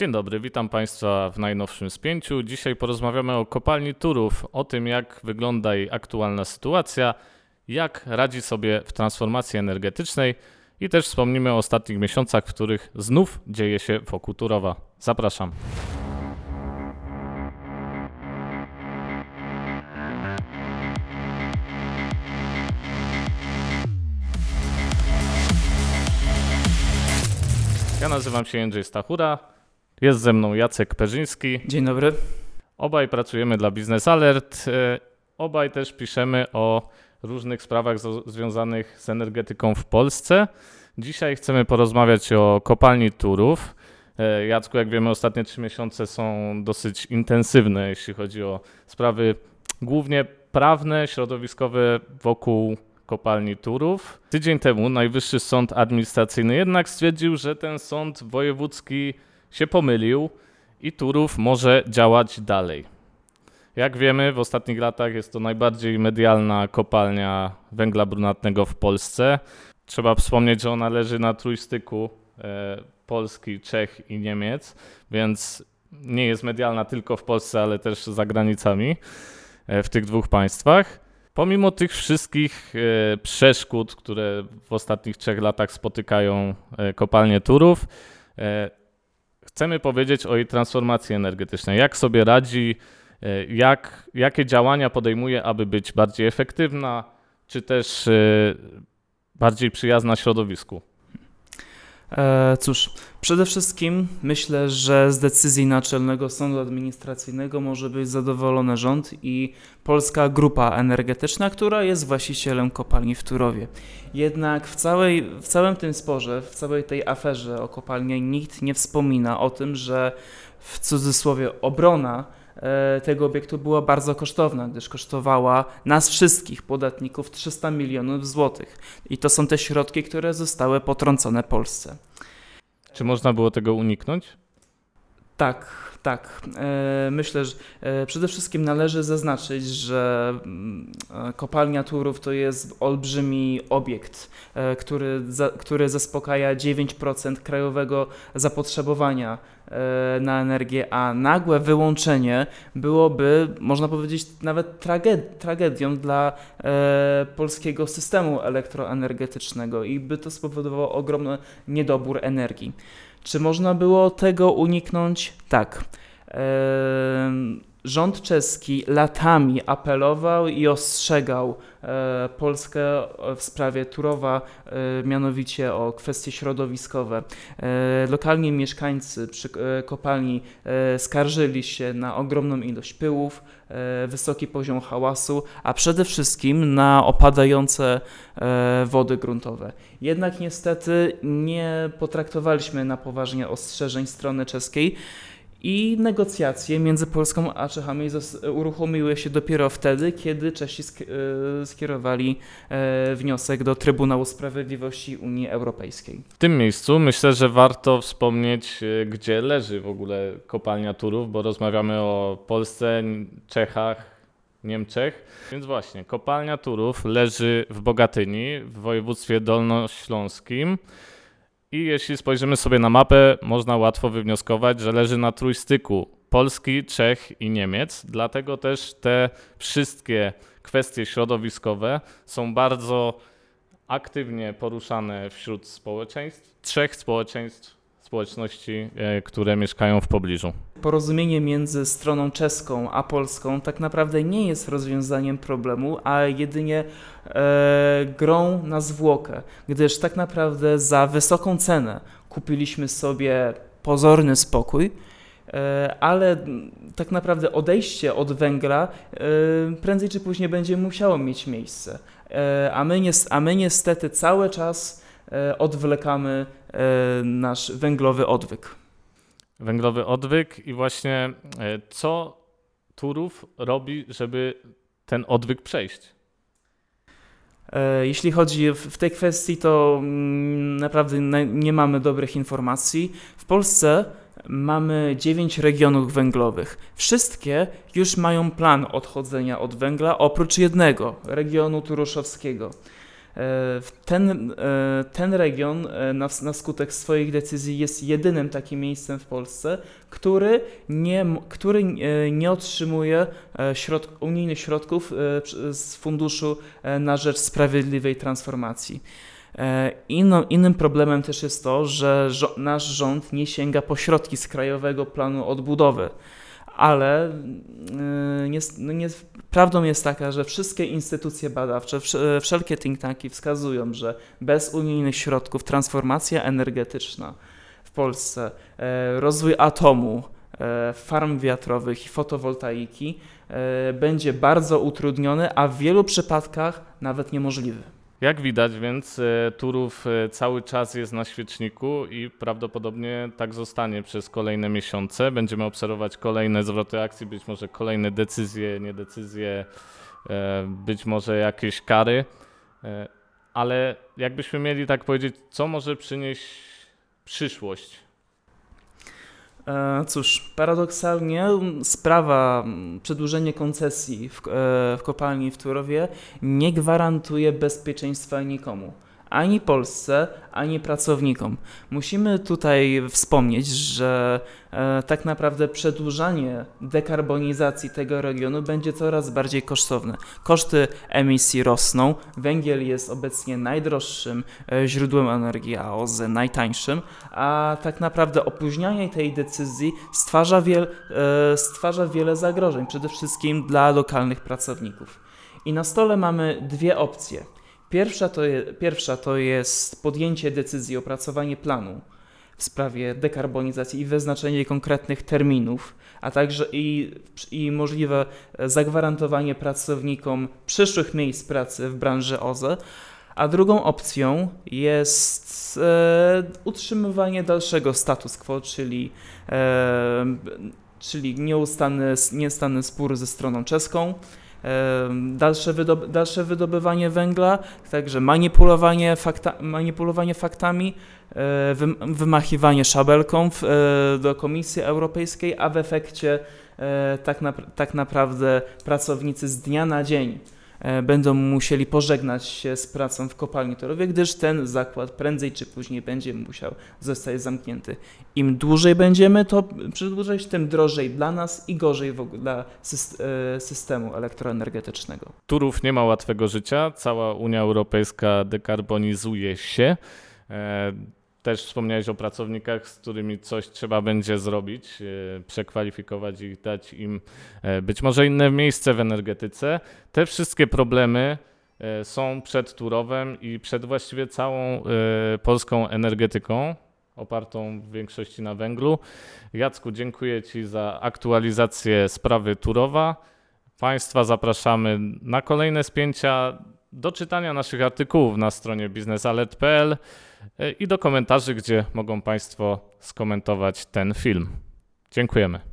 Dzień dobry, witam Państwa w najnowszym spięciu. Dzisiaj porozmawiamy o kopalni Turów, o tym jak wygląda jej aktualna sytuacja, jak radzi sobie w transformacji energetycznej i też wspomnimy o ostatnich miesiącach, w których znów dzieje się wokół Turowa. Zapraszam. Ja nazywam się Jędrzej Stachura, jest ze mną Jacek Perzyński. Dzień dobry. Obaj pracujemy dla Business Alert. E, obaj też piszemy o różnych sprawach związanych z energetyką w Polsce. Dzisiaj chcemy porozmawiać o kopalni Turów. E, Jacku, jak wiemy, ostatnie trzy miesiące są dosyć intensywne, jeśli chodzi o sprawy głównie prawne, środowiskowe wokół kopalni Turów. Tydzień temu Najwyższy Sąd Administracyjny jednak stwierdził, że ten sąd wojewódzki się pomylił i Turów może działać dalej. Jak wiemy, w ostatnich latach jest to najbardziej medialna kopalnia węgla brunatnego w Polsce. Trzeba wspomnieć, że ona leży na trójstyku e, Polski, Czech i Niemiec, więc nie jest medialna tylko w Polsce, ale też za granicami e, w tych dwóch państwach. Pomimo tych wszystkich e, przeszkód, które w ostatnich trzech latach spotykają e, kopalnię Turów, chcemy powiedzieć o jej transformacji energetycznej. Jak sobie radzi, e, jak, jakie działania podejmuje, aby być bardziej efektywna, czy też e, bardziej przyjazna środowisku. E, cóż, przede wszystkim myślę, że z decyzji Naczelnego Sądu Administracyjnego może być zadowolony rząd i Polska Grupa Energetyczna, która jest właścicielem kopalni w Turowie. Jednak w, całej, w całym tym sporze, w całej tej aferze o kopalnię nikt nie wspomina o tym, że w cudzysłowie obrona tego obiektu była bardzo kosztowna, gdyż kosztowała nas wszystkich podatników 300 milionów złotych. I to są te środki, które zostały potrącone Polsce. Czy można było tego uniknąć? Tak, tak. E, Myślę, że e, przede wszystkim należy zaznaczyć, że mm, e, kopalnia Turów to jest olbrzymi obiekt, który, który zaspokaja 9% krajowego zapotrzebowania na energię, a nagłe wyłączenie byłoby, można powiedzieć, nawet traged, tragedią dla polskiego systemu elektroenergetycznego i by to spowodowało ogromny niedobór energii. Czy można było tego uniknąć? Tak. Em, Rząd czeski latami apelował i ostrzegał e, Polskę w sprawie Turowa, e, mianowicie o kwestie środowiskowe. E, Lokalni mieszkańcy przy e, kopalni e, skarżyli się na ogromną ilość pyłów, e, wysoki poziom hałasu, a przede wszystkim na opadające e, wody gruntowe. Jednak niestety nie potraktowaliśmy na poważnie ostrzeżeń strony czeskiej i negocjacje między Polską a Czechami uruchomiły się dopiero wtedy, kiedy Czesi e, skierowali e, wniosek do Trybunału Sprawiedliwości Unii Europejskiej. W tym miejscu myślę, że warto wspomnieć, e, gdzie leży w ogóle kopalnia Turów, bo rozmawiamy o Polsce, Czechach, Niemczech. Więc właśnie, kopalnia Turów leży w Bogatyni, w województwie dolnośląskim. I jeśli spojrzymy sobie na mapę, można łatwo wywnioskować, że leży na trójstyku Polski, Czech i Niemiec. Dlatego też te wszystkie kwestie środowiskowe są bardzo aktywnie poruszane wśród społeczeństw, trzech społeczeństw, społeczności, e, które mieszkają w pobliżu. Porozumienie między stroną czeską a polską tak naprawdę nie jest rozwiązaniem problemu, a jedynie e, grą na zwłokę, gdyż tak naprawdę za wysoką cenę kupiliśmy sobie pozorny spokój, e, ale tak naprawdę odejście od węgla e, prędzej czy później będzie musiało mieć miejsce. E, a, my a my niestety cały czas e, odwlekamy nasz węglowy odwyk. Węglowy odwyk i właśnie e, co Turów robi, żeby ten odwyk przejść? E, Jeśli chodzi w, tej kwestii, to mm, naprawdę na- nie mamy dobrych informacji. W Polsce mamy 9 regionów węglowych. Wszystkie już mają plan odchodzenia od węgla, oprócz jednego regionu turoszowskiego. Ten, e, ten region e, na, na skutek swoich decyzji jest jedynym takim miejscem w Polsce, który nie, który e, nie otrzymuje środ, unijnych środków z Funduszu na rzecz Sprawiedliwej Transformacji. Inną, innym problemem też jest to, że nasz rząd nie sięga po środki z Krajowego Planu Odbudowy. Ale nie, no nie, prawdą jest taka, że wszystkie instytucje badawcze, wsz- wszelkie think tanki wskazują, że bez unijnych środków transformacja energetyczna w Polsce, e, rozwój atomu, e, farm wiatrowych i fotowoltaiki e, będzie bardzo utrudniony, a w wielu przypadkach nawet niemożliwy. Jak widać, więc e, Turów e, cały czas jest na świeczniku i prawdopodobnie tak zostanie przez kolejne miesiące. Będziemy obserwować kolejne zwroty akcji, być może kolejne decyzje, niedecyzje, e, być może jakieś kary. Ale jakbyśmy mieli tak powiedzieć, co może przynieść przyszłość? E, Cóż, paradoksalnie sprawa m, przedłużenia koncesji w, e, w kopalni w Turowie nie gwarantuje bezpieczeństwa nikomu. Ani Polsce, ani pracownikom. Musimy tutaj wspomnieć, że e, tak naprawdę przedłużanie dekarbonizacji tego regionu będzie coraz bardziej kosztowne. Koszty emisji rosną, węgiel jest obecnie najdroższym e, źródłem energii, a OZE najtańszym, a tak naprawdę opóźnianie tej decyzji stwarza, wiel, e, stwarza wiele zagrożeń, przede wszystkim dla lokalnych pracowników. I na stole mamy dwie opcje. Pierwsza to, je, pierwsza to jest podjęcie decyzji, opracowanie planu w sprawie dekarbonizacji i wyznaczenie konkretnych terminów, a także i, i możliwe zagwarantowanie pracownikom przyszłych miejsc pracy w branży OZE. A drugą opcją jest e, utrzymywanie dalszego status quo, czyli, e, czyli nieustanny, nieustanny spór ze stroną czeską, dalsze, wydob dalsze wydobywanie węgla, także manipulowanie, fakta manipulowanie faktami, e, wym wymachiwanie szabelką w, e, do Komisji Europejskiej, a w efekcie e, tak, nap tak naprawdę pracownicy z dnia na dzień będą musieli pożegnać się z pracą w kopalni Torowie, gdyż ten zakład prędzej czy później będzie musiał zostać zamknięty. Im dłużej będziemy to przedłużać, tym drożej dla nas i gorzej dla e, systemu elektroenergetycznego. Turów nie ma łatwego życia. Cała Unia Europejska dekarbonizuje się. Też wspomniałeś o pracownikach, z którymi coś trzeba będzie zrobić, e, przekwalifikować ich, dać im e, być może inne miejsce w energetyce. Te wszystkie problemy e, są przed Turowem i przed właściwie całą polską energetyką, opartą w większości na węglu. Jacku, dziękuję Ci za aktualizację sprawy Turowa. Państwa zapraszamy na kolejne spięcia, do czytania naszych artykułów na stronie biznesalert.pl i do komentarzy, gdzie mogą Państwo skomentować ten film. Dziękujemy.